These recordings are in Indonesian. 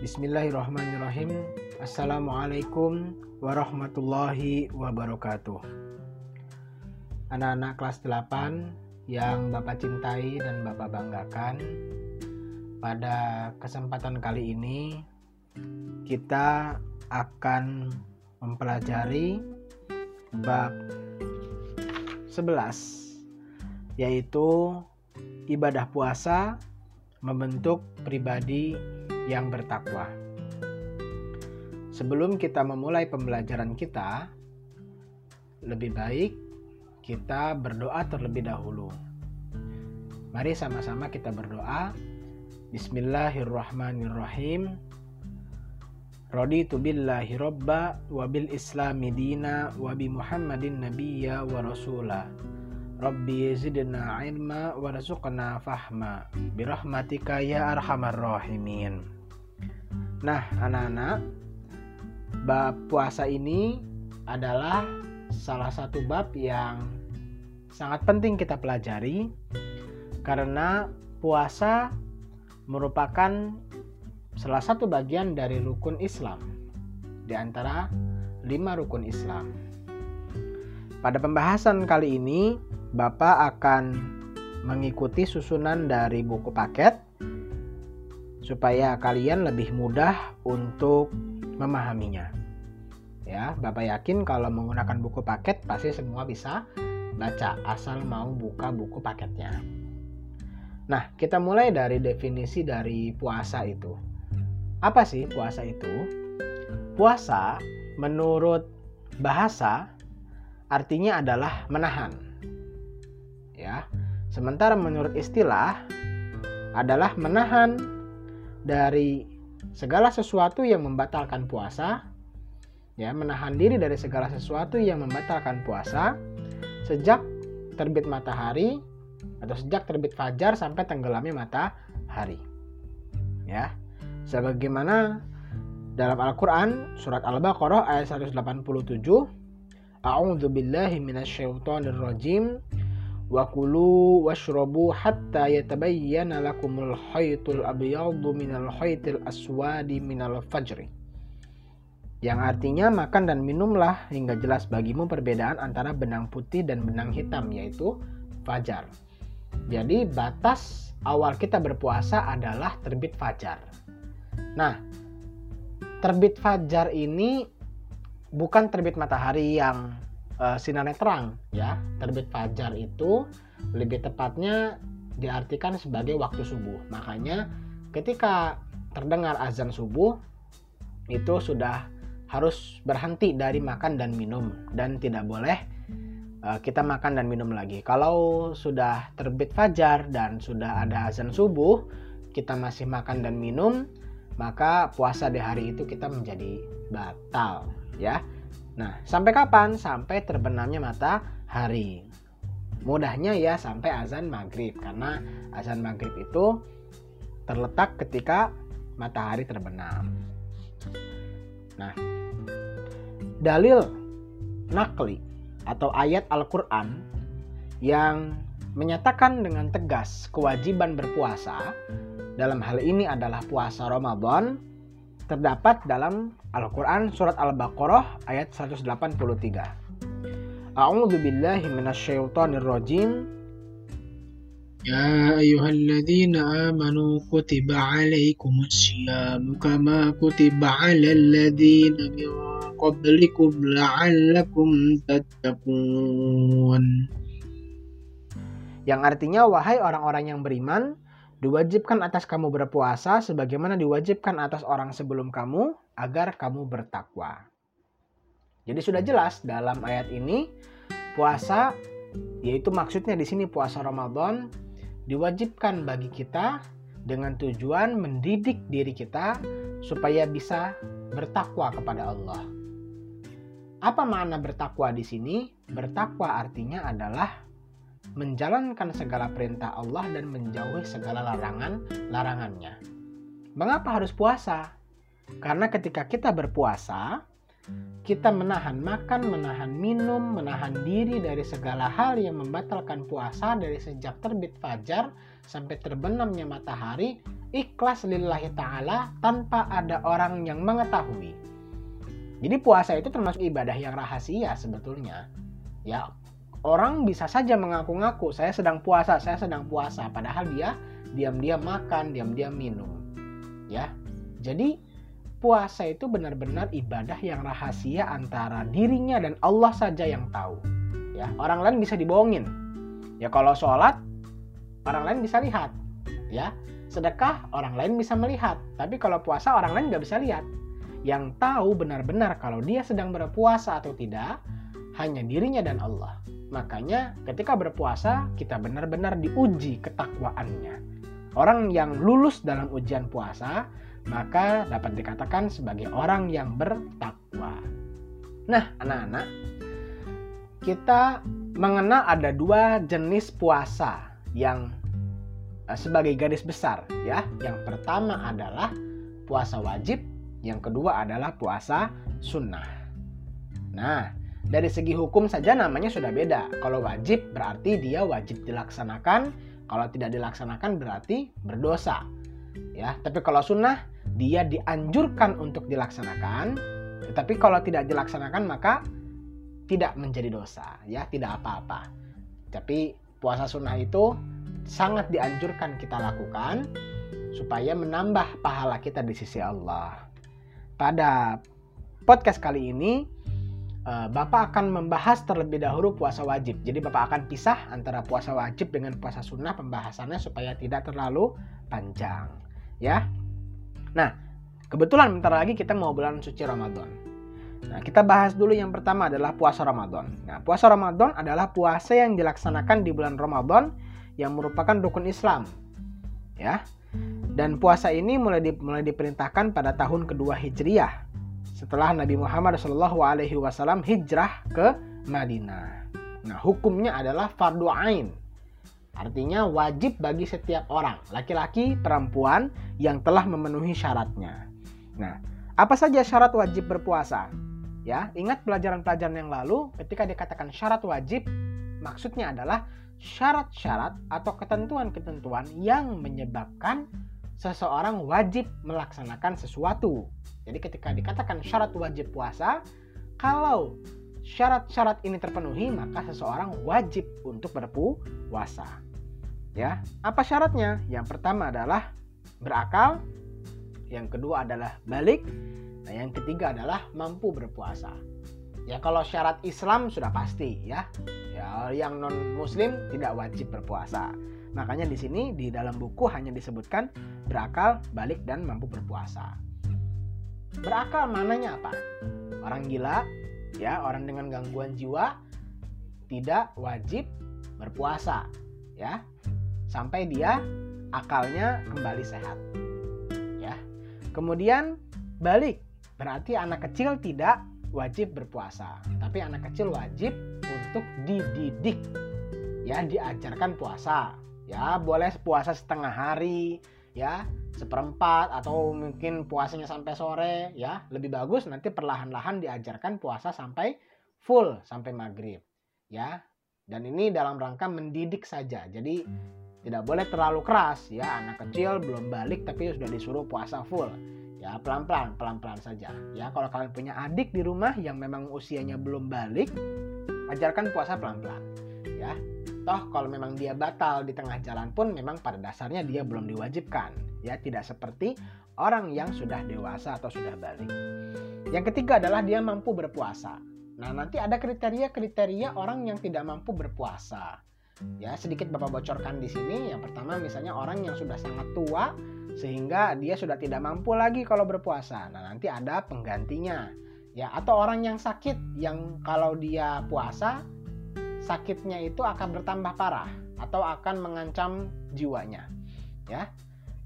Bismillahirrahmanirrahim. Assalamualaikum warahmatullahi wabarakatuh. Anak-anak kelas 8 yang Bapak cintai dan Bapak banggakan, pada kesempatan kali ini kita akan mempelajari bab 11 yaitu ibadah puasa membentuk pribadi yang bertakwa. Sebelum kita memulai pembelajaran kita, lebih baik kita berdoa terlebih dahulu. Mari sama-sama kita berdoa. Bismillahirrahmanirrahim. Raditu billahi robba wa bil islami dina wa bi muhammadin nabiyya wa rasula. Rabbi zidna ilma warzuqna fahma birahmatika ya arhamar rahimin. Nah, anak-anak, bab puasa ini adalah salah satu bab yang sangat penting kita pelajari karena puasa merupakan salah satu bagian dari rukun Islam di antara lima rukun Islam. Pada pembahasan kali ini, Bapak akan mengikuti susunan dari buku paket supaya kalian lebih mudah untuk memahaminya. Ya, Bapak yakin kalau menggunakan buku paket pasti semua bisa baca asal mau buka buku paketnya. Nah, kita mulai dari definisi dari puasa itu. Apa sih puasa itu? Puasa menurut bahasa artinya adalah menahan ya. Sementara menurut istilah adalah menahan dari segala sesuatu yang membatalkan puasa ya, menahan diri dari segala sesuatu yang membatalkan puasa sejak terbit matahari atau sejak terbit fajar sampai tenggelamnya matahari. Ya. Sebagaimana dalam Al-Qur'an surat Al-Baqarah ayat 187 A'udzu billahi minasyaitonir rajim wa kulu washrabu hatta yatabayyana lakumul khaytul abyadu minal khaytil aswadi minal fajri yang artinya makan dan minumlah hingga jelas bagimu perbedaan antara benang putih dan benang hitam yaitu fajar. Jadi batas awal kita berpuasa adalah terbit fajar. Nah, terbit fajar ini bukan terbit matahari yang uh, sinarnya terang ya. Terbit fajar itu lebih tepatnya diartikan sebagai waktu subuh. Makanya ketika terdengar azan subuh itu sudah harus berhenti dari makan dan minum. Dan tidak boleh uh, kita makan dan minum lagi. Kalau sudah terbit fajar dan sudah ada azan subuh kita masih makan dan minum maka puasa di hari itu kita menjadi batal ya Nah, sampai kapan? Sampai terbenamnya matahari. Mudahnya ya sampai azan maghrib karena azan maghrib itu terletak ketika matahari terbenam. Nah, dalil nakli atau ayat Al-Quran yang menyatakan dengan tegas kewajiban berpuasa dalam hal ini adalah puasa Ramadan terdapat dalam Al-Quran Surat Al-Baqarah ayat 183. A'udzu billahi minasyaitonir rajim. يا أيها الذين آمنوا كتب عليكم الصيام كما كتب على الذين من قبلكم لعلكم تتقون Yang artinya wahai orang-orang yang beriman Diwajibkan atas kamu berpuasa sebagaimana diwajibkan atas orang sebelum kamu agar kamu bertakwa. Jadi sudah jelas dalam ayat ini puasa yaitu maksudnya di sini puasa Ramadan diwajibkan bagi kita dengan tujuan mendidik diri kita supaya bisa bertakwa kepada Allah. Apa makna bertakwa di sini? Bertakwa artinya adalah menjalankan segala perintah Allah dan menjauhi segala larangan-larangannya. Mengapa harus puasa? Karena ketika kita berpuasa, kita menahan makan, menahan minum, menahan diri dari segala hal yang membatalkan puasa dari sejak terbit fajar sampai terbenamnya matahari ikhlas lillahi ta'ala tanpa ada orang yang mengetahui. Jadi puasa itu termasuk ibadah yang rahasia sebetulnya. Ya, orang bisa saja mengaku-ngaku saya sedang puasa, saya sedang puasa padahal dia diam-diam makan, diam-diam minum. Ya. Jadi puasa itu benar-benar ibadah yang rahasia antara dirinya dan Allah saja yang tahu. Ya, orang lain bisa dibohongin. Ya kalau sholat orang lain bisa lihat. Ya, sedekah orang lain bisa melihat. Tapi kalau puasa orang lain nggak bisa lihat. Yang tahu benar-benar kalau dia sedang berpuasa atau tidak hanya dirinya dan Allah. Makanya ketika berpuasa kita benar-benar diuji ketakwaannya. Orang yang lulus dalam ujian puasa maka dapat dikatakan sebagai orang yang bertakwa. Nah, anak-anak, kita mengenal ada dua jenis puasa yang eh, sebagai garis besar ya. Yang pertama adalah puasa wajib yang kedua adalah puasa sunnah. Nah, dari segi hukum saja namanya sudah beda. Kalau wajib berarti dia wajib dilaksanakan, kalau tidak dilaksanakan berarti berdosa. Ya, tapi kalau sunnah dia dianjurkan untuk dilaksanakan, tetapi kalau tidak dilaksanakan maka tidak menjadi dosa, ya, tidak apa-apa. Tapi puasa sunnah itu sangat dianjurkan kita lakukan supaya menambah pahala kita di sisi Allah. Pada podcast kali ini, Bapak akan membahas terlebih dahulu puasa wajib. Jadi Bapak akan pisah antara puasa wajib dengan puasa sunnah pembahasannya supaya tidak terlalu panjang. Ya. Nah, kebetulan bentar lagi kita mau bulan suci Ramadan. Nah, kita bahas dulu yang pertama adalah puasa Ramadan. Nah, puasa Ramadan adalah puasa yang dilaksanakan di bulan Ramadan yang merupakan rukun Islam. Ya. Dan puasa ini mulai di, mulai diperintahkan pada tahun kedua Hijriyah setelah Nabi Muhammad Wasallam hijrah ke Madinah. Nah, hukumnya adalah fardu ain. Artinya wajib bagi setiap orang, laki-laki, perempuan yang telah memenuhi syaratnya. Nah, apa saja syarat wajib berpuasa? Ya, ingat pelajaran-pelajaran yang lalu ketika dikatakan syarat wajib, maksudnya adalah syarat-syarat atau ketentuan-ketentuan yang menyebabkan seseorang wajib melaksanakan sesuatu. Jadi ketika dikatakan syarat wajib puasa, kalau syarat-syarat ini terpenuhi, maka seseorang wajib untuk berpuasa. Ya, apa syaratnya? Yang pertama adalah berakal, yang kedua adalah balik, nah yang ketiga adalah mampu berpuasa. Ya kalau syarat Islam sudah pasti ya. Ya yang non muslim tidak wajib berpuasa. Makanya di sini di dalam buku hanya disebutkan berakal, balik dan mampu berpuasa. Berakal mananya apa? Orang gila, ya, orang dengan gangguan jiwa tidak wajib berpuasa, ya. Sampai dia akalnya kembali sehat. Ya. Kemudian balik, berarti anak kecil tidak wajib berpuasa, tapi anak kecil wajib untuk dididik. Ya, diajarkan puasa ya boleh puasa setengah hari ya seperempat atau mungkin puasanya sampai sore ya. Lebih bagus nanti perlahan-lahan diajarkan puasa sampai full sampai maghrib ya. Dan ini dalam rangka mendidik saja. Jadi tidak boleh terlalu keras ya. Anak kecil belum balik tapi sudah disuruh puasa full ya. Pelan-pelan pelan-pelan saja ya. Kalau kalian punya adik di rumah yang memang usianya belum balik ajarkan puasa pelan-pelan ya. Toh kalau memang dia batal di tengah jalan pun memang pada dasarnya dia belum diwajibkan. Ya, tidak seperti orang yang sudah dewasa atau sudah balik. Yang ketiga adalah dia mampu berpuasa. Nah, nanti ada kriteria-kriteria orang yang tidak mampu berpuasa. Ya, sedikit Bapak bocorkan di sini. Yang pertama misalnya orang yang sudah sangat tua sehingga dia sudah tidak mampu lagi kalau berpuasa. Nah, nanti ada penggantinya. Ya, atau orang yang sakit yang kalau dia puasa sakitnya itu akan bertambah parah atau akan mengancam jiwanya ya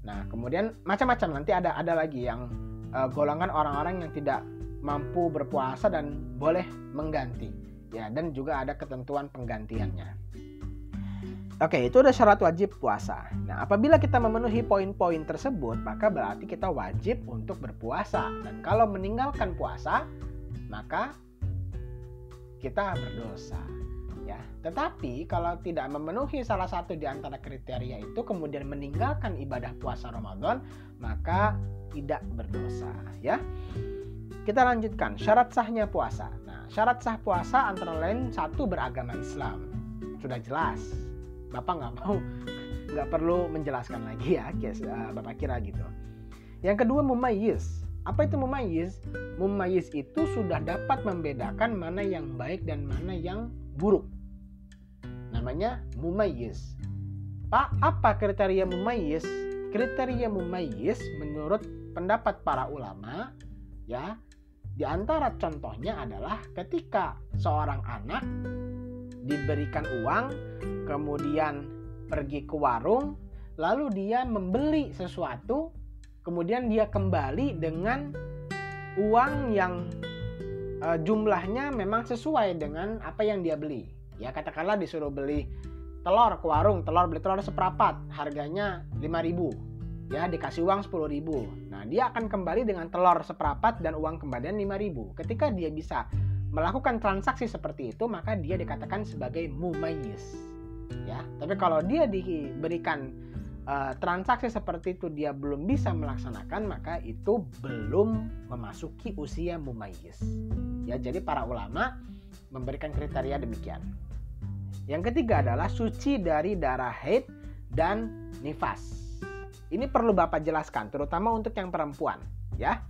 nah kemudian macam-macam nanti ada ada lagi yang uh, golongan orang-orang yang tidak mampu berpuasa dan boleh mengganti ya dan juga ada ketentuan penggantiannya Oke, itu udah syarat wajib puasa. Nah, apabila kita memenuhi poin-poin tersebut, maka berarti kita wajib untuk berpuasa. Dan kalau meninggalkan puasa, maka kita berdosa. Ya. Tetapi kalau tidak memenuhi salah satu di antara kriteria itu kemudian meninggalkan ibadah puasa Ramadan, maka tidak berdosa, ya. Kita lanjutkan syarat sahnya puasa. Nah, syarat sah puasa antara lain satu beragama Islam. Sudah jelas. Bapak nggak mau nggak perlu menjelaskan lagi ya, eh, Bapak kira gitu. Yang kedua mumayyiz. Apa itu mumayyiz? Mumayyiz itu sudah dapat membedakan mana yang baik dan mana yang buruk. Namanya mumayyiz. Pak, apa kriteria mumayyiz? Kriteria mumayyiz menurut pendapat para ulama ya di antara contohnya adalah ketika seorang anak diberikan uang, kemudian pergi ke warung, lalu dia membeli sesuatu, kemudian dia kembali dengan uang yang e, jumlahnya memang sesuai dengan apa yang dia beli. Ya katakanlah disuruh beli telur ke warung, telur beli telur seperapat, harganya 5000 ya dikasih uang 10 ribu. Nah dia akan kembali dengan telur seperapat dan uang kembalian 5 ribu. Ketika dia bisa melakukan transaksi seperti itu maka dia dikatakan sebagai mumayyiz. Ya tapi kalau dia diberikan uh, transaksi seperti itu dia belum bisa melaksanakan maka itu belum memasuki usia mumayyiz. Ya jadi para ulama memberikan kriteria demikian yang ketiga adalah suci dari darah haid dan nifas ini perlu Bapak jelaskan, terutama untuk yang perempuan, ya.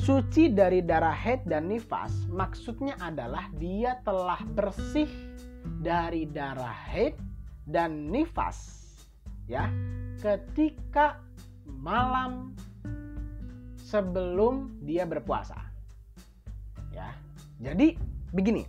Suci dari darah haid dan nifas maksudnya adalah dia telah bersih dari darah haid dan nifas ya ketika malam sebelum dia berpuasa. Ya. Jadi begini,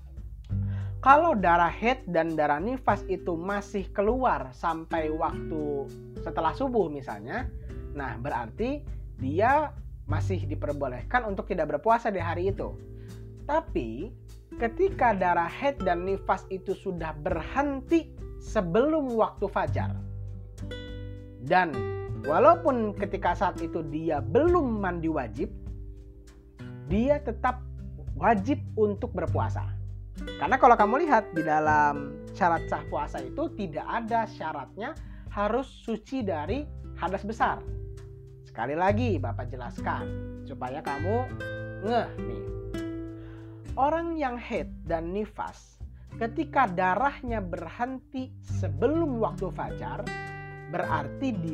kalau darah head dan darah nifas itu masih keluar sampai waktu setelah subuh misalnya, nah berarti dia masih diperbolehkan untuk tidak berpuasa di hari itu. Tapi ketika darah head dan nifas itu sudah berhenti sebelum waktu fajar. Dan walaupun ketika saat itu dia belum mandi wajib, dia tetap wajib untuk berpuasa. Karena kalau kamu lihat di dalam syarat sah puasa itu tidak ada syaratnya harus suci dari hadas besar. Sekali lagi Bapak jelaskan supaya kamu ngeh nih. Orang yang head dan nifas ketika darahnya berhenti sebelum waktu fajar berarti di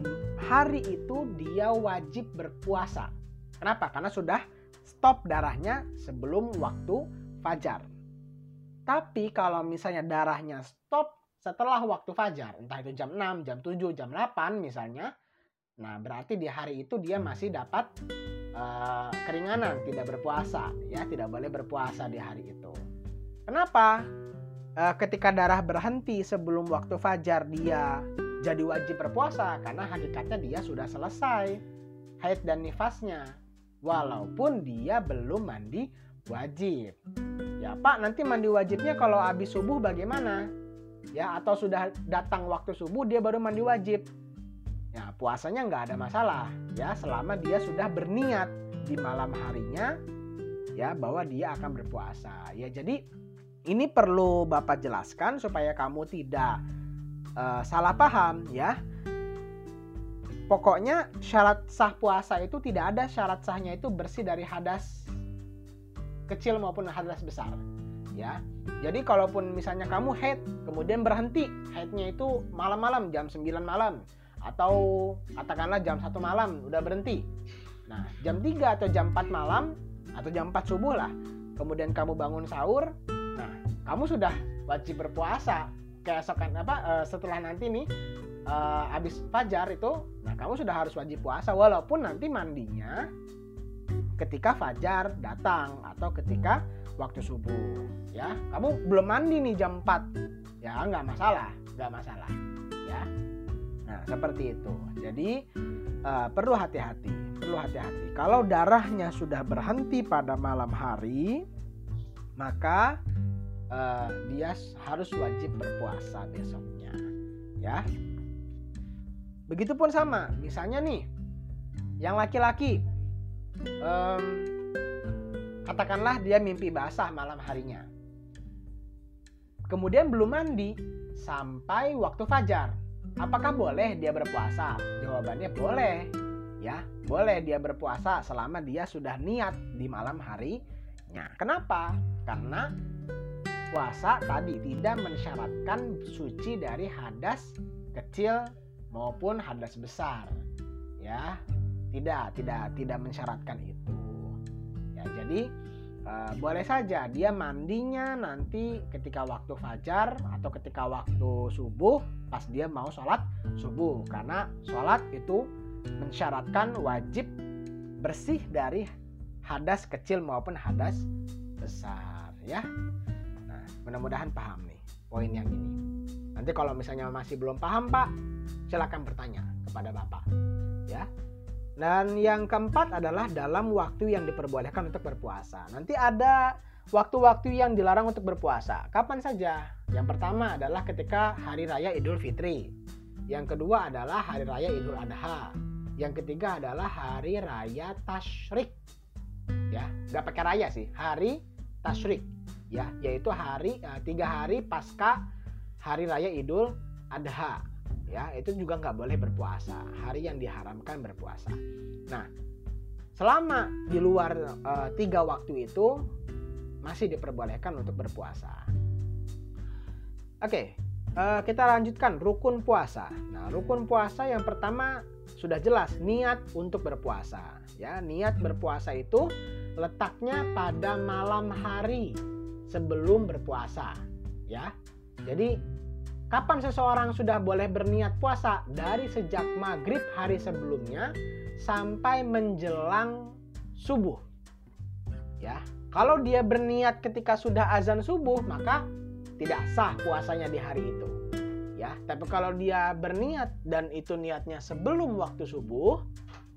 hari itu dia wajib berpuasa. Kenapa? Karena sudah stop darahnya sebelum waktu fajar. Tapi kalau misalnya darahnya stop setelah waktu fajar, entah itu jam 6, jam 7, jam 8 misalnya, nah berarti di hari itu dia masih dapat uh, keringanan, tidak berpuasa, ya tidak boleh berpuasa di hari itu. Kenapa? Uh, ketika darah berhenti sebelum waktu fajar dia jadi wajib berpuasa karena hakikatnya dia sudah selesai haid dan nifasnya, walaupun dia belum mandi wajib. Ya Pak, nanti mandi wajibnya kalau habis subuh bagaimana? Ya atau sudah datang waktu subuh dia baru mandi wajib. Ya puasanya nggak ada masalah ya selama dia sudah berniat di malam harinya ya bahwa dia akan berpuasa. Ya jadi ini perlu Bapak jelaskan supaya kamu tidak uh, salah paham ya. Pokoknya syarat sah puasa itu tidak ada syarat sahnya itu bersih dari hadas kecil maupun hadas besar ya. Jadi kalaupun misalnya kamu head kemudian berhenti headnya itu malam-malam jam 9 malam atau katakanlah jam satu malam udah berhenti. Nah jam 3 atau jam 4 malam atau jam 4 subuh lah kemudian kamu bangun sahur nah kamu sudah wajib berpuasa. Keesokan apa uh, setelah nanti nih uh, habis fajar itu nah kamu sudah harus wajib puasa walaupun nanti mandinya ketika fajar datang atau ketika waktu subuh ya. Kamu belum mandi nih jam 4 ya nggak masalah nggak masalah ya. Nah seperti itu. Jadi uh, perlu hati-hati perlu hati-hati. Kalau darahnya sudah berhenti pada malam hari maka uh, dia harus wajib berpuasa besoknya ya. Begitupun sama. Misalnya nih yang laki-laki um, katakanlah dia mimpi basah malam harinya kemudian belum mandi sampai waktu fajar. Apakah boleh dia berpuasa? Jawabannya boleh. Ya, boleh dia berpuasa selama dia sudah niat di malam harinya. Kenapa? Karena puasa tadi tidak mensyaratkan suci dari hadas kecil maupun hadas besar. Ya, tidak, tidak, tidak mensyaratkan itu. Ya, jadi uh, boleh saja dia mandinya nanti ketika waktu fajar atau ketika waktu subuh pas dia mau sholat subuh karena sholat itu mensyaratkan wajib bersih dari hadas kecil maupun hadas besar ya. Nah, mudah-mudahan paham nih poin yang ini. Nanti kalau misalnya masih belum paham Pak, silakan bertanya kepada Bapak ya. Dan yang keempat adalah dalam waktu yang diperbolehkan untuk berpuasa. Nanti ada waktu-waktu yang dilarang untuk berpuasa. Kapan saja? Yang pertama adalah ketika hari raya Idul Fitri. Yang kedua adalah hari raya Idul Adha. Yang ketiga adalah hari raya Tashrik. Ya, nggak pakai raya sih, hari Tashrik. Ya, yaitu hari uh, tiga hari pasca hari raya Idul Adha ya itu juga nggak boleh berpuasa. Hari yang diharamkan berpuasa. Nah selama di luar e, tiga waktu itu masih diperbolehkan untuk berpuasa. Oke e, kita lanjutkan. Rukun puasa. Nah rukun puasa yang pertama sudah jelas niat untuk berpuasa. Ya niat berpuasa itu letaknya pada malam hari sebelum berpuasa. Ya jadi Kapan seseorang sudah boleh berniat puasa? Dari sejak maghrib hari sebelumnya sampai menjelang subuh. Ya, kalau dia berniat ketika sudah azan subuh, maka tidak sah puasanya di hari itu. Ya, tapi kalau dia berniat dan itu niatnya sebelum waktu subuh,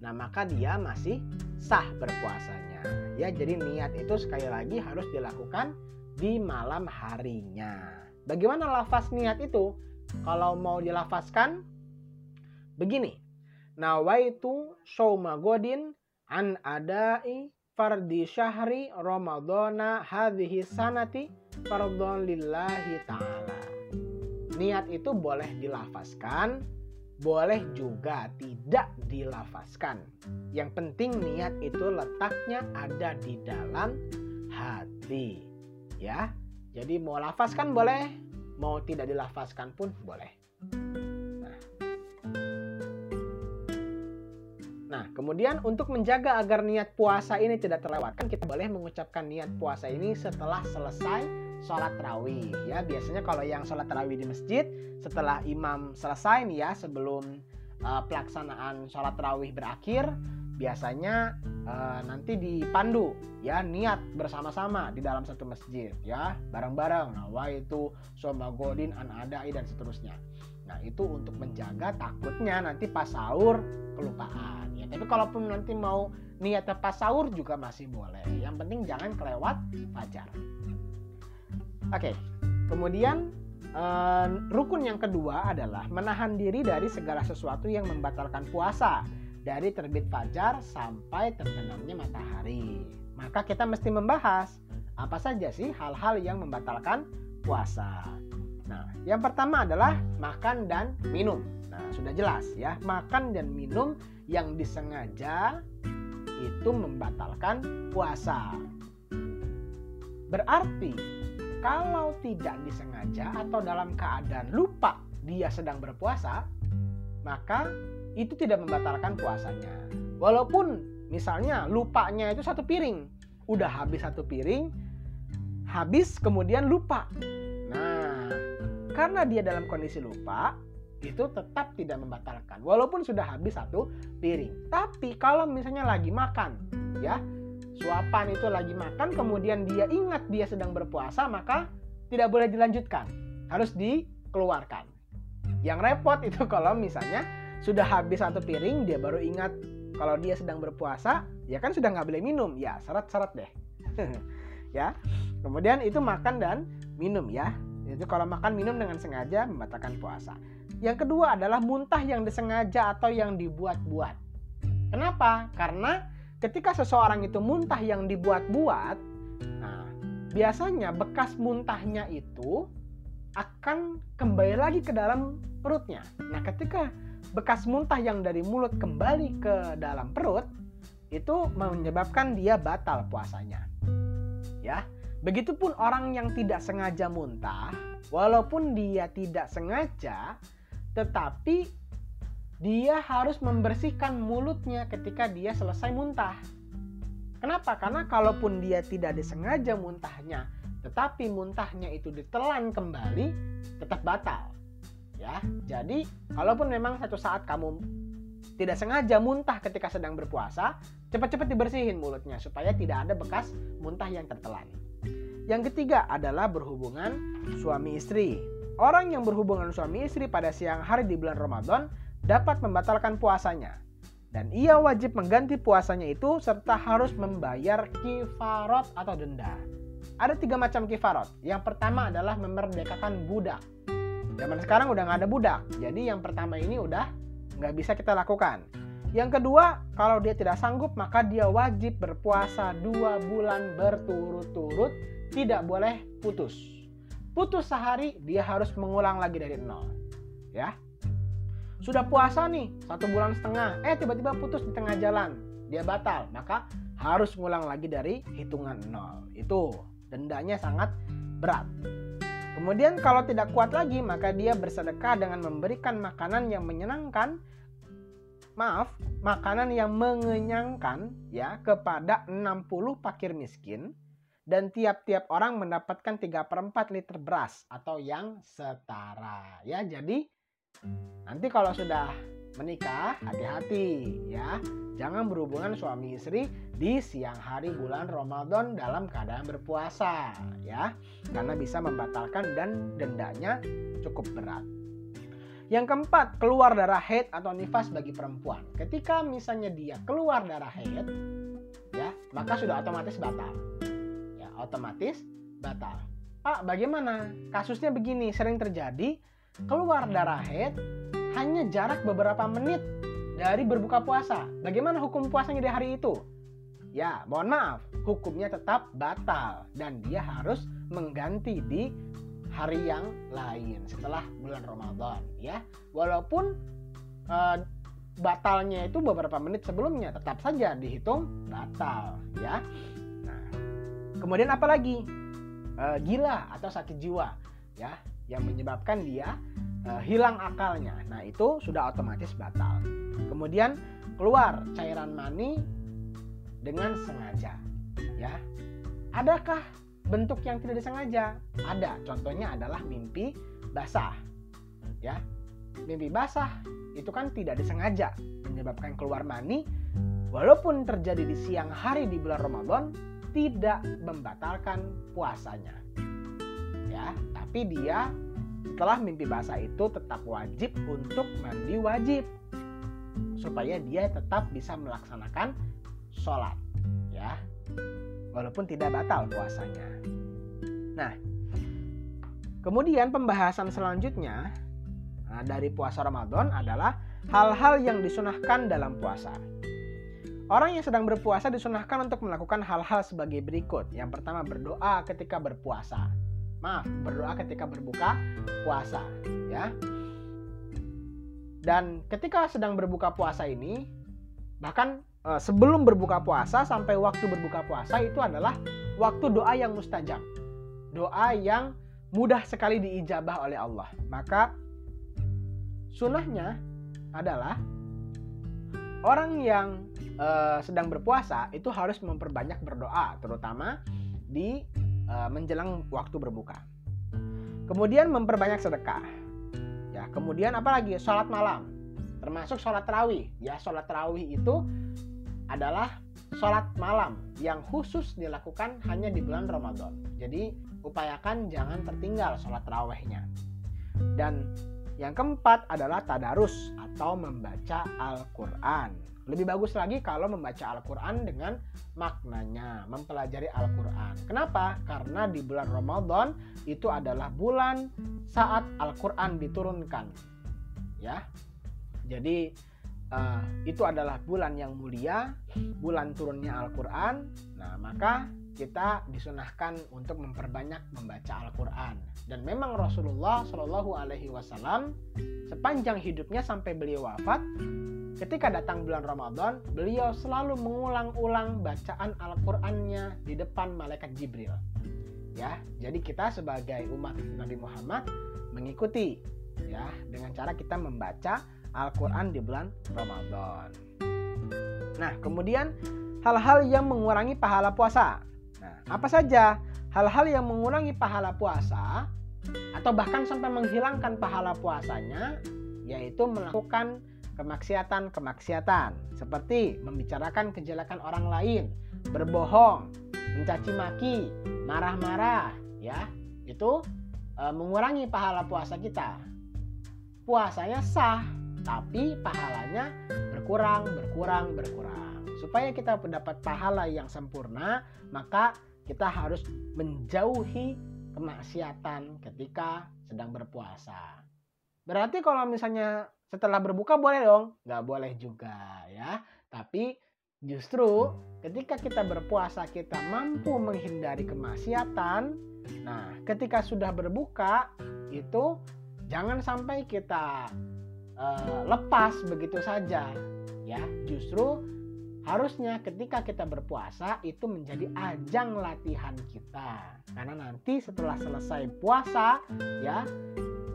nah maka dia masih sah berpuasanya. Ya, jadi niat itu sekali lagi harus dilakukan di malam harinya. Bagaimana lafaz niat itu? Kalau mau dilafazkan begini. Nawaitu syauma godin an adai fardi syahri ramadhana hadhihi sanati fardhon lillahi ta'ala. Niat itu boleh dilafazkan, boleh juga tidak dilafazkan. Yang penting niat itu letaknya ada di dalam hati. Ya, jadi mau lafazkan boleh, mau tidak dilafazkan pun boleh. Nah. nah, kemudian untuk menjaga agar niat puasa ini tidak terlewatkan, kita boleh mengucapkan niat puasa ini setelah selesai sholat rawih. Ya, biasanya kalau yang sholat rawih di masjid, setelah imam selesai nih ya, sebelum uh, pelaksanaan sholat rawih berakhir, biasanya uh, nanti dipandu ya niat bersama-sama di dalam satu masjid ya bareng-bareng. Wah itu somagodin an adai dan seterusnya. Nah itu untuk menjaga takutnya nanti pas sahur kelupaan ya. Tapi kalaupun nanti mau niat pas sahur juga masih boleh. Yang penting jangan kelewat fajar. Oke kemudian uh, rukun yang kedua adalah menahan diri dari segala sesuatu yang membatalkan puasa dari terbit fajar sampai terbenamnya matahari. Maka kita mesti membahas apa saja sih hal-hal yang membatalkan puasa. Nah, yang pertama adalah makan dan minum. Nah, sudah jelas ya, makan dan minum yang disengaja itu membatalkan puasa. Berarti kalau tidak disengaja atau dalam keadaan lupa dia sedang berpuasa, maka itu tidak membatalkan puasanya. Walaupun misalnya lupanya itu satu piring, udah habis satu piring, habis kemudian lupa. Nah, karena dia dalam kondisi lupa, itu tetap tidak membatalkan walaupun sudah habis satu piring. Tapi kalau misalnya lagi makan, ya, suapan itu lagi makan kemudian dia ingat dia sedang berpuasa, maka tidak boleh dilanjutkan. Harus dikeluarkan. Yang repot itu kalau misalnya sudah habis satu piring dia baru ingat kalau dia sedang berpuasa ya kan sudah nggak boleh minum. Ya syarat-syarat deh. Ya. Kemudian itu makan dan minum ya. Itu kalau makan minum dengan sengaja membatalkan puasa. Yang kedua adalah muntah yang disengaja atau yang dibuat-buat. Kenapa? Karena ketika seseorang itu muntah yang dibuat-buat nah biasanya bekas muntahnya itu akan kembali lagi ke dalam perutnya. Nah, ketika bekas muntah yang dari mulut kembali ke dalam perut, itu menyebabkan dia batal puasanya. Ya. Begitupun orang yang tidak sengaja muntah, walaupun dia tidak sengaja, tetapi dia harus membersihkan mulutnya ketika dia selesai muntah. Kenapa? Karena kalaupun dia tidak disengaja muntahnya, tetapi muntahnya itu ditelan kembali, tetap batal. Ya, jadi kalaupun memang satu saat kamu tidak sengaja muntah ketika sedang berpuasa, cepat-cepat dibersihin mulutnya supaya tidak ada bekas muntah yang tertelan. Yang ketiga adalah berhubungan suami istri. Orang yang berhubungan suami istri pada siang hari di bulan Ramadan dapat membatalkan puasanya. Dan ia wajib mengganti puasanya itu serta harus membayar kifarot atau denda. Ada tiga macam kifarot. Yang pertama adalah memerdekakan budak. Zaman sekarang udah nggak ada budak. Jadi yang pertama ini udah nggak bisa kita lakukan. Yang kedua, kalau dia tidak sanggup maka dia wajib berpuasa dua bulan berturut-turut tidak boleh putus. Putus sehari dia harus mengulang lagi dari nol. Ya. Sudah puasa nih satu bulan setengah, eh tiba-tiba putus di tengah jalan, dia batal, maka harus mengulang lagi dari hitungan nol. Itu dendanya sangat berat. Kemudian kalau tidak kuat lagi, maka dia bersedekah dengan memberikan makanan yang menyenangkan maaf, makanan yang mengenyangkan ya kepada 60 pakir miskin dan tiap-tiap orang mendapatkan 3 per 4 liter beras atau yang setara. Ya, jadi nanti kalau sudah menikah, hati-hati ya. Jangan berhubungan suami istri di siang hari bulan Ramadan dalam keadaan berpuasa ya. Karena bisa membatalkan dan dendanya cukup berat. Yang keempat, keluar darah haid atau nifas bagi perempuan. Ketika misalnya dia keluar darah haid, ya, maka sudah otomatis batal otomatis batal. Pak, bagaimana? Kasusnya begini, sering terjadi keluar darah head hanya jarak beberapa menit dari berbuka puasa. Bagaimana hukum puasanya di hari itu? Ya, mohon maaf, hukumnya tetap batal dan dia harus mengganti di hari yang lain setelah bulan Ramadan ya. Walaupun uh, batalnya itu beberapa menit sebelumnya tetap saja dihitung batal ya. Kemudian apa lagi? E, gila atau sakit jiwa ya yang menyebabkan dia e, hilang akalnya. Nah, itu sudah otomatis batal. Kemudian keluar cairan mani dengan sengaja ya. Adakah bentuk yang tidak disengaja? Ada. Contohnya adalah mimpi basah. Ya. Mimpi basah itu kan tidak disengaja menyebabkan keluar mani walaupun terjadi di siang hari di bulan Ramadan tidak membatalkan puasanya. Ya, tapi dia setelah mimpi basah itu tetap wajib untuk mandi wajib supaya dia tetap bisa melaksanakan sholat ya walaupun tidak batal puasanya nah kemudian pembahasan selanjutnya nah, dari puasa Ramadan adalah hal-hal yang disunahkan dalam puasa Orang yang sedang berpuasa disunahkan untuk melakukan hal-hal sebagai berikut. Yang pertama berdoa ketika berpuasa. Maaf, berdoa ketika berbuka puasa, ya. Dan ketika sedang berbuka puasa ini, bahkan e, sebelum berbuka puasa sampai waktu berbuka puasa itu adalah waktu doa yang mustajab. Doa yang mudah sekali diijabah oleh Allah. Maka sunnahnya adalah orang yang uh, sedang berpuasa itu harus memperbanyak berdoa, terutama di uh, menjelang waktu berbuka. Kemudian memperbanyak sedekah. Ya, kemudian apalagi sholat malam, termasuk sholat terawih. Ya, sholat terawih itu adalah sholat malam yang khusus dilakukan hanya di bulan Ramadan. Jadi upayakan jangan tertinggal sholat terawihnya. Dan yang keempat adalah tadarus atau membaca Al-Quran. Lebih bagus lagi kalau membaca Al-Quran dengan maknanya, mempelajari Al-Quran. Kenapa? Karena di bulan Ramadan itu adalah bulan saat Al-Quran diturunkan. Ya, jadi uh, itu adalah bulan yang mulia, bulan turunnya Al-Quran. Nah, maka kita disunahkan untuk memperbanyak membaca Al-Quran dan memang Rasulullah Shallallahu Alaihi Wasallam sepanjang hidupnya sampai beliau wafat ketika datang bulan Ramadan beliau selalu mengulang-ulang bacaan Al-Qurannya di depan malaikat Jibril. Ya jadi kita sebagai umat Nabi Muhammad mengikuti ya dengan cara kita membaca Al-Quran di bulan Ramadan. Nah kemudian hal-hal yang mengurangi pahala puasa. Nah, apa saja hal-hal yang mengurangi pahala puasa atau bahkan sampai menghilangkan pahala puasanya yaitu melakukan kemaksiatan-kemaksiatan seperti membicarakan kejelekan orang lain, berbohong, mencaci maki, marah-marah, ya. Itu e, mengurangi pahala puasa kita. Puasanya sah, tapi pahalanya berkurang, berkurang, berkurang. Supaya kita mendapat pahala yang sempurna, maka kita harus menjauhi kemaksiatan ketika sedang berpuasa. Berarti kalau misalnya setelah berbuka boleh dong? Nggak boleh juga ya. Tapi justru ketika kita berpuasa kita mampu menghindari kemaksiatan. Nah, ketika sudah berbuka itu jangan sampai kita uh, lepas begitu saja ya. Justru Harusnya ketika kita berpuasa itu menjadi ajang latihan kita. Karena nanti setelah selesai puasa ya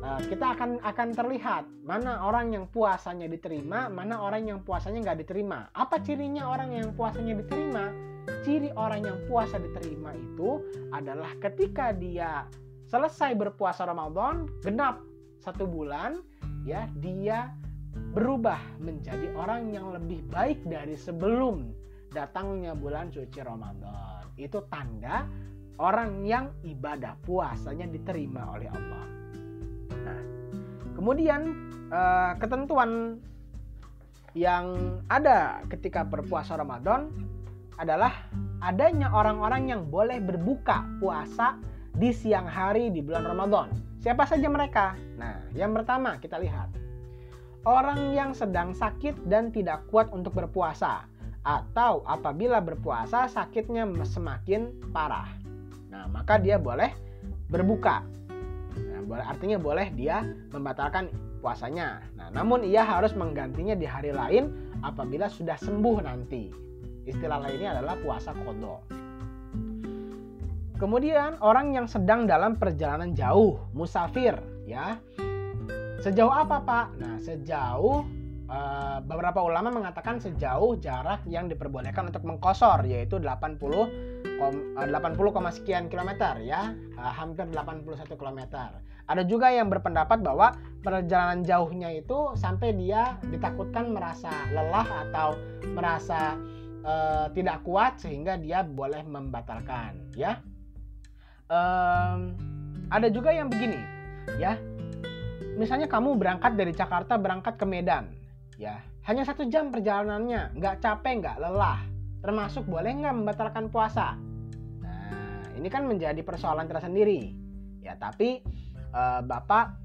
eh, kita akan akan terlihat mana orang yang puasanya diterima, mana orang yang puasanya nggak diterima. Apa cirinya orang yang puasanya diterima? Ciri orang yang puasa diterima itu adalah ketika dia selesai berpuasa Ramadan genap satu bulan ya dia berubah menjadi orang yang lebih baik dari sebelum datangnya bulan suci Ramadan. Itu tanda orang yang ibadah puasanya diterima oleh Allah. Nah, kemudian eh, ketentuan yang ada ketika berpuasa Ramadan adalah adanya orang-orang yang boleh berbuka puasa di siang hari di bulan Ramadan. Siapa saja mereka? Nah, yang pertama kita lihat orang yang sedang sakit dan tidak kuat untuk berpuasa, atau apabila berpuasa sakitnya semakin parah. Nah, maka dia boleh berbuka. Nah, artinya boleh dia membatalkan puasanya. Nah, namun ia harus menggantinya di hari lain apabila sudah sembuh nanti. Istilah lainnya adalah puasa kodo. Kemudian orang yang sedang dalam perjalanan jauh, musafir, ya. Sejauh apa Pak? Nah sejauh uh, beberapa ulama mengatakan sejauh jarak yang diperbolehkan untuk mengkosor yaitu 80 80, eh, sekian kilometer ya uh, hampir 81 kilometer. Ada juga yang berpendapat bahwa perjalanan jauhnya itu sampai dia ditakutkan merasa lelah atau merasa uh, tidak kuat sehingga dia boleh membatalkan ya. Um, ada juga yang begini ya misalnya kamu berangkat dari Jakarta berangkat ke Medan, ya hanya satu jam perjalanannya, nggak capek, nggak lelah, termasuk boleh nggak membatalkan puasa. Nah, ini kan menjadi persoalan tersendiri, ya tapi e, bapak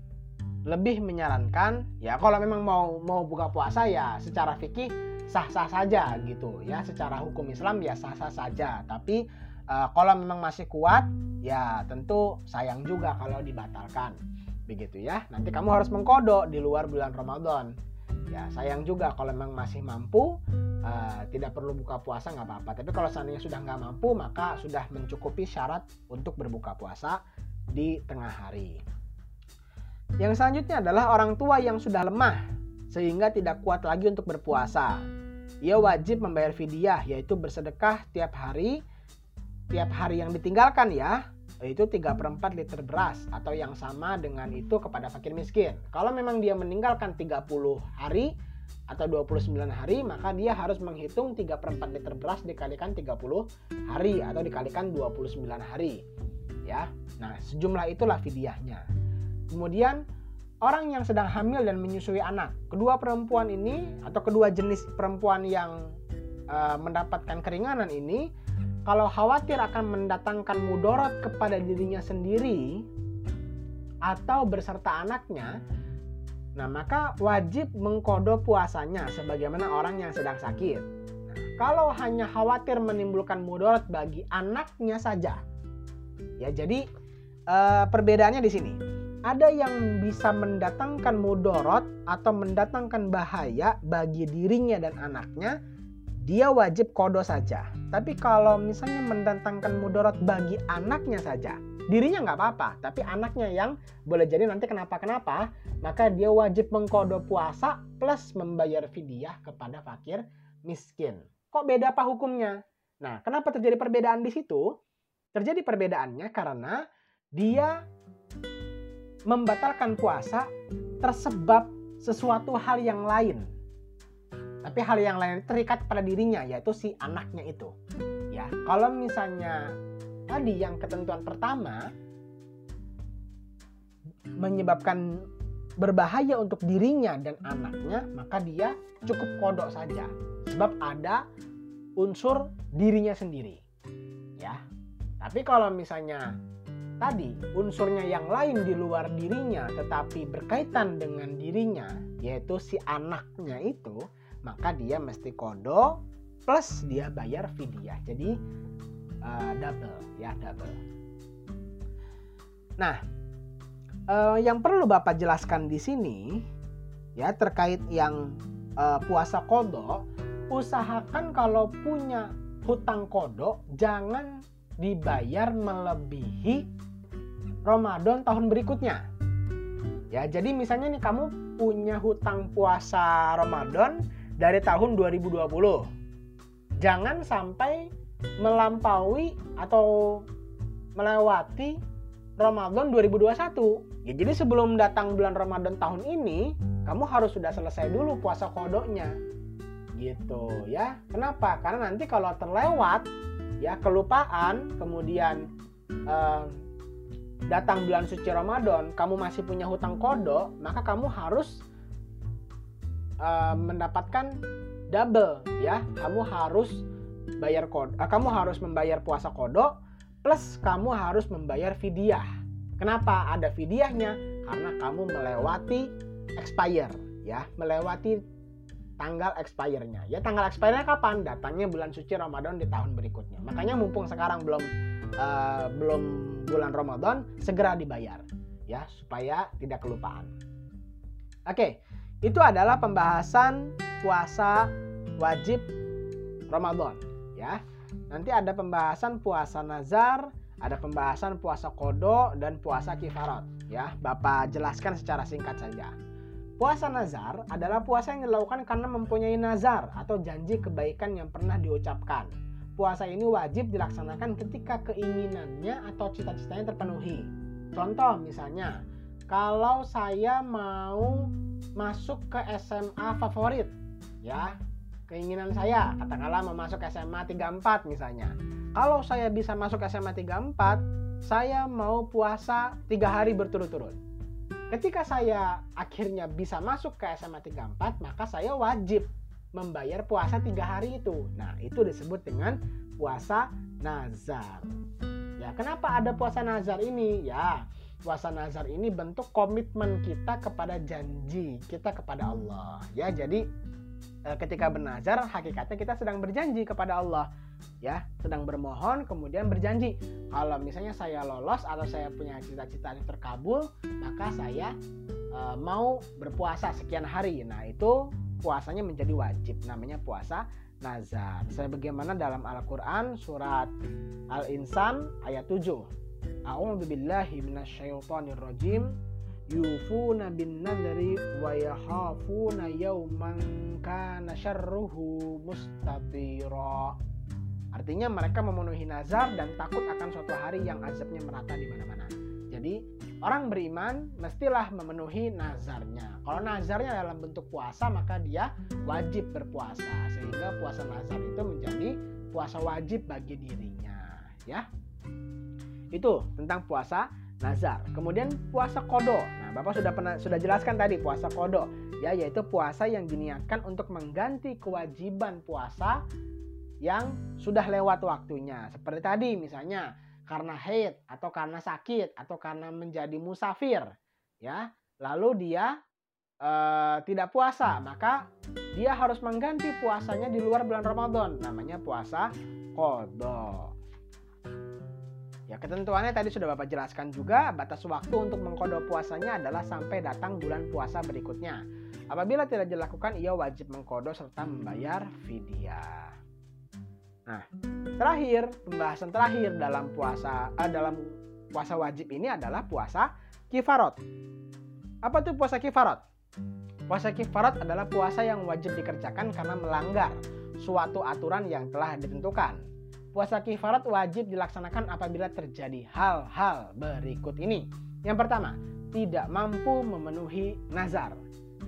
lebih menyarankan ya kalau memang mau mau buka puasa ya secara fikih sah-sah saja gitu ya secara hukum Islam ya sah-sah saja tapi e, kalau memang masih kuat ya tentu sayang juga kalau dibatalkan begitu ya. Nanti kamu harus mengkodok di luar bulan Ramadan. Ya sayang juga kalau memang masih mampu uh, tidak perlu buka puasa nggak apa-apa. Tapi kalau seandainya sudah nggak mampu maka sudah mencukupi syarat untuk berbuka puasa di tengah hari. Yang selanjutnya adalah orang tua yang sudah lemah sehingga tidak kuat lagi untuk berpuasa. Ia wajib membayar fidyah yaitu bersedekah tiap hari tiap hari yang ditinggalkan ya itu 3 per 4 liter beras atau yang sama dengan itu kepada fakir miskin. Kalau memang dia meninggalkan 30 hari atau 29 hari maka dia harus menghitung 3 per 4 liter beras dikalikan 30 hari atau dikalikan 29 hari ya nah sejumlah itulah fidyahnya kemudian orang yang sedang hamil dan menyusui anak kedua perempuan ini atau kedua jenis perempuan yang uh, mendapatkan keringanan ini kalau khawatir akan mendatangkan mudorot kepada dirinya sendiri atau berserta anaknya, nah maka wajib mengkodo puasanya sebagaimana orang yang sedang sakit. Kalau hanya khawatir menimbulkan mudarat bagi anaknya saja. Ya, jadi uh, perbedaannya di sini. Ada yang bisa mendatangkan mudorot atau mendatangkan bahaya bagi dirinya dan anaknya, dia wajib kodo saja. Tapi kalau misalnya mendatangkan mudorot bagi anaknya saja, dirinya nggak apa-apa, tapi anaknya yang boleh jadi nanti kenapa-kenapa, maka dia wajib mengkodo puasa plus membayar fidyah kepada fakir miskin. Kok beda apa hukumnya? Nah, kenapa terjadi perbedaan di situ? Terjadi perbedaannya karena dia membatalkan puasa tersebab sesuatu hal yang lain. Tapi hal yang lain terikat pada dirinya yaitu si anaknya itu. Ya, kalau misalnya tadi yang ketentuan pertama menyebabkan berbahaya untuk dirinya dan anaknya, maka dia cukup kodok saja. Sebab ada unsur dirinya sendiri. Ya. Tapi kalau misalnya tadi unsurnya yang lain di luar dirinya tetapi berkaitan dengan dirinya yaitu si anaknya itu maka dia mesti kodo plus dia bayar fidyah. Jadi uh, double ya double. Nah uh, yang perlu bapak jelaskan di sini ya terkait yang uh, puasa kodo usahakan kalau punya hutang kodok jangan dibayar melebihi Ramadan tahun berikutnya. Ya, jadi misalnya nih kamu punya hutang puasa Ramadan dari tahun 2020. Jangan sampai melampaui atau melewati Ramadan 2021. Ya, jadi sebelum datang bulan Ramadan tahun ini, kamu harus sudah selesai dulu puasa kodoknya gitu ya kenapa karena nanti kalau terlewat ya kelupaan kemudian eh, datang bulan suci Ramadan kamu masih punya hutang kodo maka kamu harus eh, mendapatkan double ya kamu harus bayar kodo eh, kamu harus membayar puasa kodo plus kamu harus membayar fidyah kenapa ada fidyahnya karena kamu melewati expire ya melewati tanggal expire-nya. Ya tanggal expire-nya kapan? Datangnya bulan suci Ramadan di tahun berikutnya. Makanya mumpung sekarang belum uh, belum bulan Ramadan, segera dibayar ya supaya tidak kelupaan. Oke, itu adalah pembahasan puasa wajib Ramadan ya. Nanti ada pembahasan puasa nazar, ada pembahasan puasa kodo dan puasa kifarat ya. Bapak jelaskan secara singkat saja. Puasa nazar adalah puasa yang dilakukan karena mempunyai nazar atau janji kebaikan yang pernah diucapkan. Puasa ini wajib dilaksanakan ketika keinginannya atau cita-citanya terpenuhi. Contoh misalnya, kalau saya mau masuk ke SMA favorit, ya, keinginan saya katakanlah mau masuk SMA 34 misalnya. Kalau saya bisa masuk SMA 34, saya mau puasa tiga hari berturut-turut Ketika saya akhirnya bisa masuk ke SMA 34, maka saya wajib membayar puasa tiga hari itu. Nah, itu disebut dengan puasa nazar. Ya, kenapa ada puasa nazar ini? Ya, puasa nazar ini bentuk komitmen kita kepada janji kita kepada Allah. Ya, jadi eh, ketika bernazar, hakikatnya kita sedang berjanji kepada Allah ya sedang bermohon kemudian berjanji kalau misalnya saya lolos atau saya punya cita-cita yang terkabul maka saya e, mau berpuasa sekian hari nah itu puasanya menjadi wajib namanya puasa nazar. Sebagaimana dalam Al-Qur'an surat Al-Insan ayat 7 A'udzu billahi minasyaitonir rajim. Yufuna bin nadri wa yakhafuna yawman kana syarruhu mustatira. Artinya mereka memenuhi nazar dan takut akan suatu hari yang azabnya merata di mana-mana. Jadi orang beriman mestilah memenuhi nazarnya. Kalau nazarnya dalam bentuk puasa maka dia wajib berpuasa sehingga puasa nazar itu menjadi puasa wajib bagi dirinya, ya. Itu tentang puasa nazar. Kemudian puasa kodo. Nah, Bapak sudah pernah sudah jelaskan tadi puasa kodo, ya yaitu puasa yang diniatkan untuk mengganti kewajiban puasa yang sudah lewat waktunya. Seperti tadi misalnya karena haid atau karena sakit atau karena menjadi musafir ya. Lalu dia uh, tidak puasa, maka dia harus mengganti puasanya di luar bulan Ramadan. Namanya puasa kodo. Ya ketentuannya tadi sudah Bapak jelaskan juga batas waktu untuk mengkodo puasanya adalah sampai datang bulan puasa berikutnya. Apabila tidak dilakukan ia wajib mengkodo serta membayar fidyah. Nah, terakhir pembahasan terakhir dalam puasa eh, dalam puasa wajib ini adalah puasa kifarot. Apa tuh puasa kifarot? Puasa kifarot adalah puasa yang wajib dikerjakan karena melanggar suatu aturan yang telah ditentukan. Puasa kifarat wajib dilaksanakan apabila terjadi hal-hal berikut ini. Yang pertama, tidak mampu memenuhi nazar.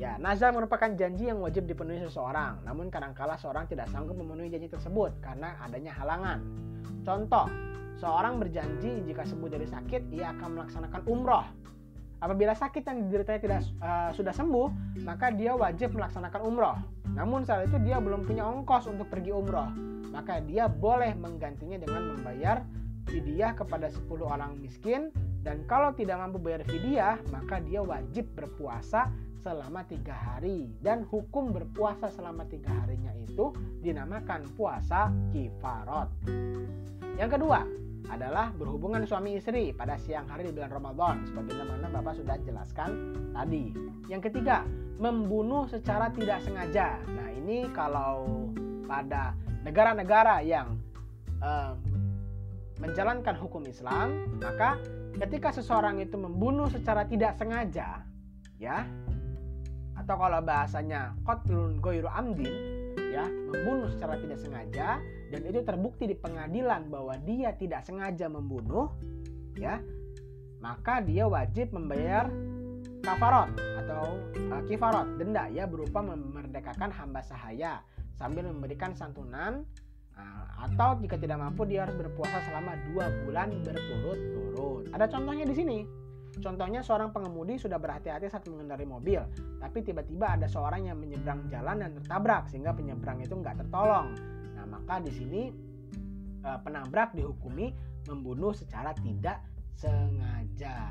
Ya, nazar merupakan janji yang wajib dipenuhi seseorang. Namun kadangkala seorang tidak sanggup memenuhi janji tersebut karena adanya halangan. Contoh, seorang berjanji jika sembuh dari sakit ia akan melaksanakan umroh. Apabila sakit yang dideritanya tidak uh, sudah sembuh, maka dia wajib melaksanakan umroh. Namun saat itu dia belum punya ongkos untuk pergi umroh maka dia boleh menggantinya dengan membayar fidyah kepada 10 orang miskin dan kalau tidak mampu bayar fidyah maka dia wajib berpuasa selama tiga hari dan hukum berpuasa selama tiga harinya itu dinamakan puasa kifarot. Yang kedua adalah berhubungan suami istri pada siang hari di bulan Ramadan seperti mana Bapak sudah jelaskan tadi. Yang ketiga, membunuh secara tidak sengaja. Nah, ini kalau pada negara-negara yang uh, menjalankan hukum Islam, maka ketika seseorang itu membunuh secara tidak sengaja, ya, atau kalau bahasanya qatlun goiru amdin, ya, membunuh secara tidak sengaja dan itu terbukti di pengadilan bahwa dia tidak sengaja membunuh, ya, maka dia wajib membayar kafarot atau uh, kifarot denda ya berupa memerdekakan hamba sahaya sambil memberikan santunan nah, atau jika tidak mampu dia harus berpuasa selama dua bulan berturut-turut. Ada contohnya di sini. Contohnya seorang pengemudi sudah berhati-hati saat mengendarai mobil, tapi tiba-tiba ada seorang yang menyeberang jalan dan tertabrak sehingga penyeberang itu nggak tertolong. Nah maka di sini eh, penabrak dihukumi membunuh secara tidak sengaja,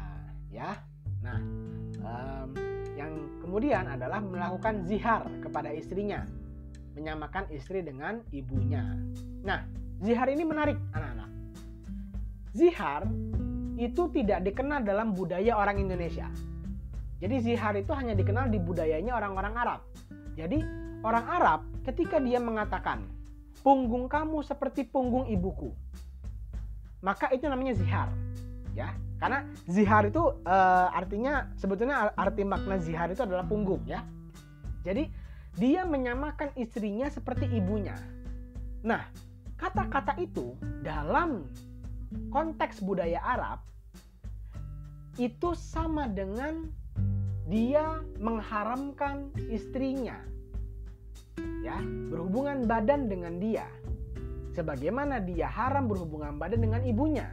ya. Nah yang kemudian adalah melakukan zihar kepada istrinya menyamakan istri dengan ibunya. Nah, zihar ini menarik anak-anak. Zihar itu tidak dikenal dalam budaya orang Indonesia. Jadi zihar itu hanya dikenal di budayanya orang-orang Arab. Jadi orang Arab ketika dia mengatakan punggung kamu seperti punggung ibuku, maka itu namanya zihar. Ya, karena zihar itu uh, artinya sebetulnya arti makna zihar itu adalah punggung ya. Jadi dia menyamakan istrinya seperti ibunya. Nah, kata-kata itu dalam konteks budaya Arab itu sama dengan dia mengharamkan istrinya. Ya berhubungan badan dengan dia. Sebagaimana dia haram berhubungan badan dengan ibunya.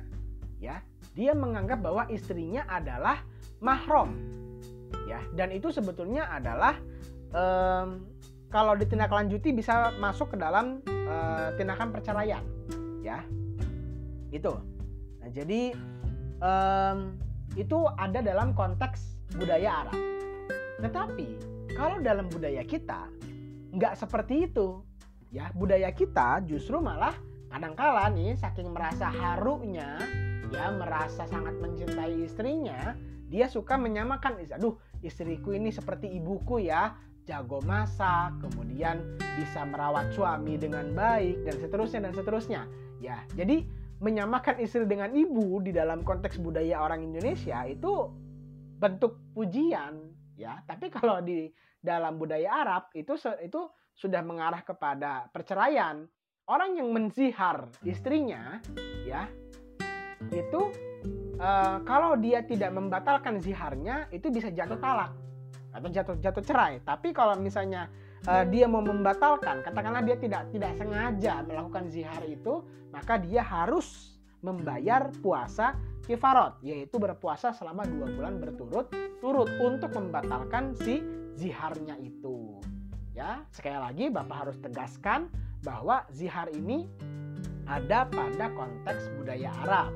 Ya dia menganggap bahwa istrinya adalah mahram. Ya dan itu sebetulnya adalah um, kalau ditindaklanjuti bisa masuk ke dalam uh, tindakan perceraian. Ya itu. Nah jadi um, itu ada dalam konteks budaya Arab tetapi kalau dalam budaya kita nggak seperti itu ya budaya kita justru malah kadangkala nih saking merasa harunya ya merasa sangat mencintai istrinya dia suka menyamakan aduh istriku ini seperti ibuku ya jago masak, kemudian bisa merawat suami dengan baik dan seterusnya dan seterusnya. Ya, jadi menyamakan istri dengan ibu di dalam konteks budaya orang Indonesia itu bentuk pujian, ya. Tapi kalau di dalam budaya Arab itu itu sudah mengarah kepada perceraian. Orang yang menzihar istrinya, ya, itu uh, kalau dia tidak membatalkan ziharnya itu bisa jatuh talak atau jatuh jatuh cerai. Tapi kalau misalnya uh, dia mau membatalkan, katakanlah dia tidak tidak sengaja melakukan zihar itu, maka dia harus membayar puasa kifarot, yaitu berpuasa selama dua bulan berturut-turut untuk membatalkan si ziharnya itu. Ya, sekali lagi Bapak harus tegaskan bahwa zihar ini ada pada konteks budaya Arab.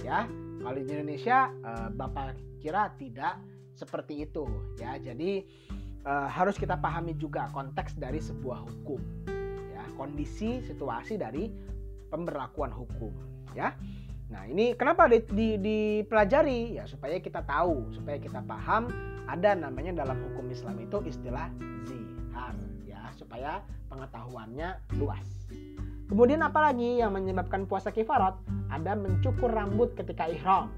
Ya, kalau di Indonesia eh, Bapak kira tidak seperti itu ya jadi uh, harus kita pahami juga konteks dari sebuah hukum ya. Kondisi situasi dari pemberlakuan hukum ya. Nah ini kenapa di, di, dipelajari? Ya supaya kita tahu supaya kita paham ada namanya dalam hukum Islam itu istilah zihar ya. Supaya pengetahuannya luas. Kemudian apalagi yang menyebabkan puasa kifarat? Ada mencukur rambut ketika ihram.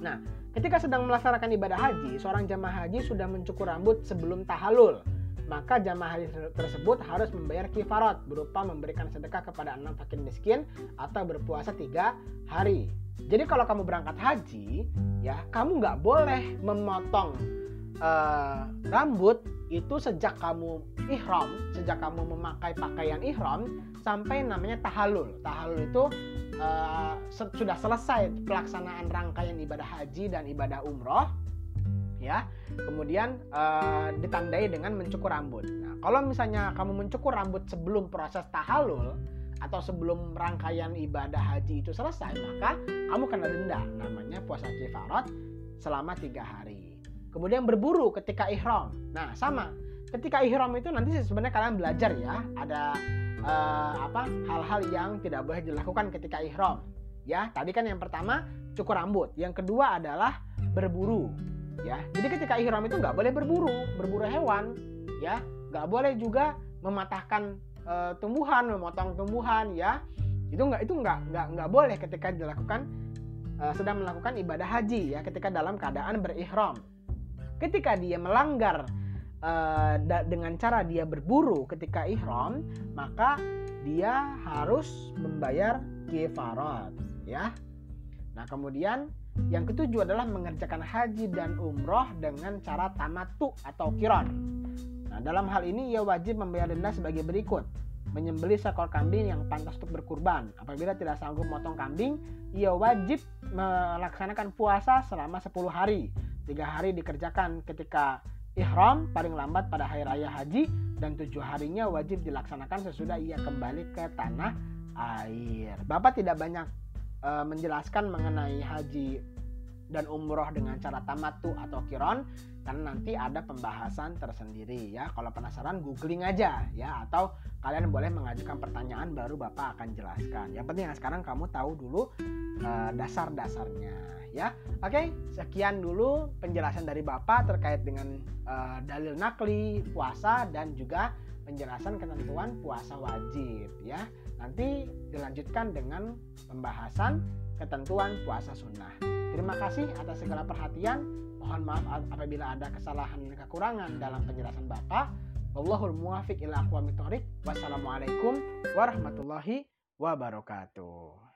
Nah Ketika sedang melaksanakan ibadah haji, seorang jamaah haji sudah mencukur rambut sebelum tahalul. Maka jamaah haji tersebut harus membayar kifarat berupa memberikan sedekah kepada enam fakir miskin atau berpuasa tiga hari. Jadi kalau kamu berangkat haji, ya kamu nggak boleh memotong uh, rambut itu sejak kamu ihram, sejak kamu memakai pakaian ihram sampai namanya tahalul. Tahalul itu uh, sudah selesai pelaksanaan rangkaian ibadah haji dan ibadah umroh, ya. Kemudian uh, ditandai dengan mencukur rambut. Nah, kalau misalnya kamu mencukur rambut sebelum proses tahalul atau sebelum rangkaian ibadah haji itu selesai, maka kamu kena denda. Namanya puasa kifarat selama tiga hari. Kemudian berburu ketika ihram. Nah, sama. Ketika ihram itu nanti sebenarnya kalian belajar ya, ada uh, apa hal-hal yang tidak boleh dilakukan ketika ihram. Ya, tadi kan yang pertama cukur rambut, yang kedua adalah berburu. Ya, jadi ketika ihram itu nggak boleh berburu, berburu hewan. Ya, nggak boleh juga mematahkan uh, tumbuhan, memotong tumbuhan. Ya, itu nggak itu nggak nggak nggak boleh ketika dilakukan uh, sedang melakukan ibadah haji ya, ketika dalam keadaan berihram ketika dia melanggar uh, dengan cara dia berburu ketika ihram maka dia harus membayar kifarat ya. Nah kemudian yang ketujuh adalah mengerjakan haji dan umroh dengan cara tamatu atau kiron. Nah dalam hal ini ia wajib membayar denda sebagai berikut. Menyembeli seekor kambing yang pantas untuk berkurban. Apabila tidak sanggup motong kambing, ia wajib melaksanakan puasa selama 10 hari. Tiga hari dikerjakan ketika ihram paling lambat pada hari raya haji dan tujuh harinya wajib dilaksanakan sesudah ia kembali ke tanah air. Bapak tidak banyak uh, menjelaskan mengenai haji dan umroh dengan cara tamatu atau kiron karena nanti ada pembahasan tersendiri ya. Kalau penasaran googling aja ya atau kalian boleh mengajukan pertanyaan baru Bapak akan jelaskan. Yang penting sekarang kamu tahu dulu uh, dasar-dasarnya ya. Oke, sekian dulu penjelasan dari Bapak terkait dengan uh, dalil nakli, puasa dan juga penjelasan ketentuan puasa wajib ya. Nanti dilanjutkan dengan pembahasan ketentuan puasa sunnah. Terima kasih atas segala perhatian. Mohon maaf apabila ada kesalahan dan kekurangan dalam penjelasan Bapak. Wallahul muwafiq ila aqwamit Wassalamualaikum warahmatullahi wabarakatuh.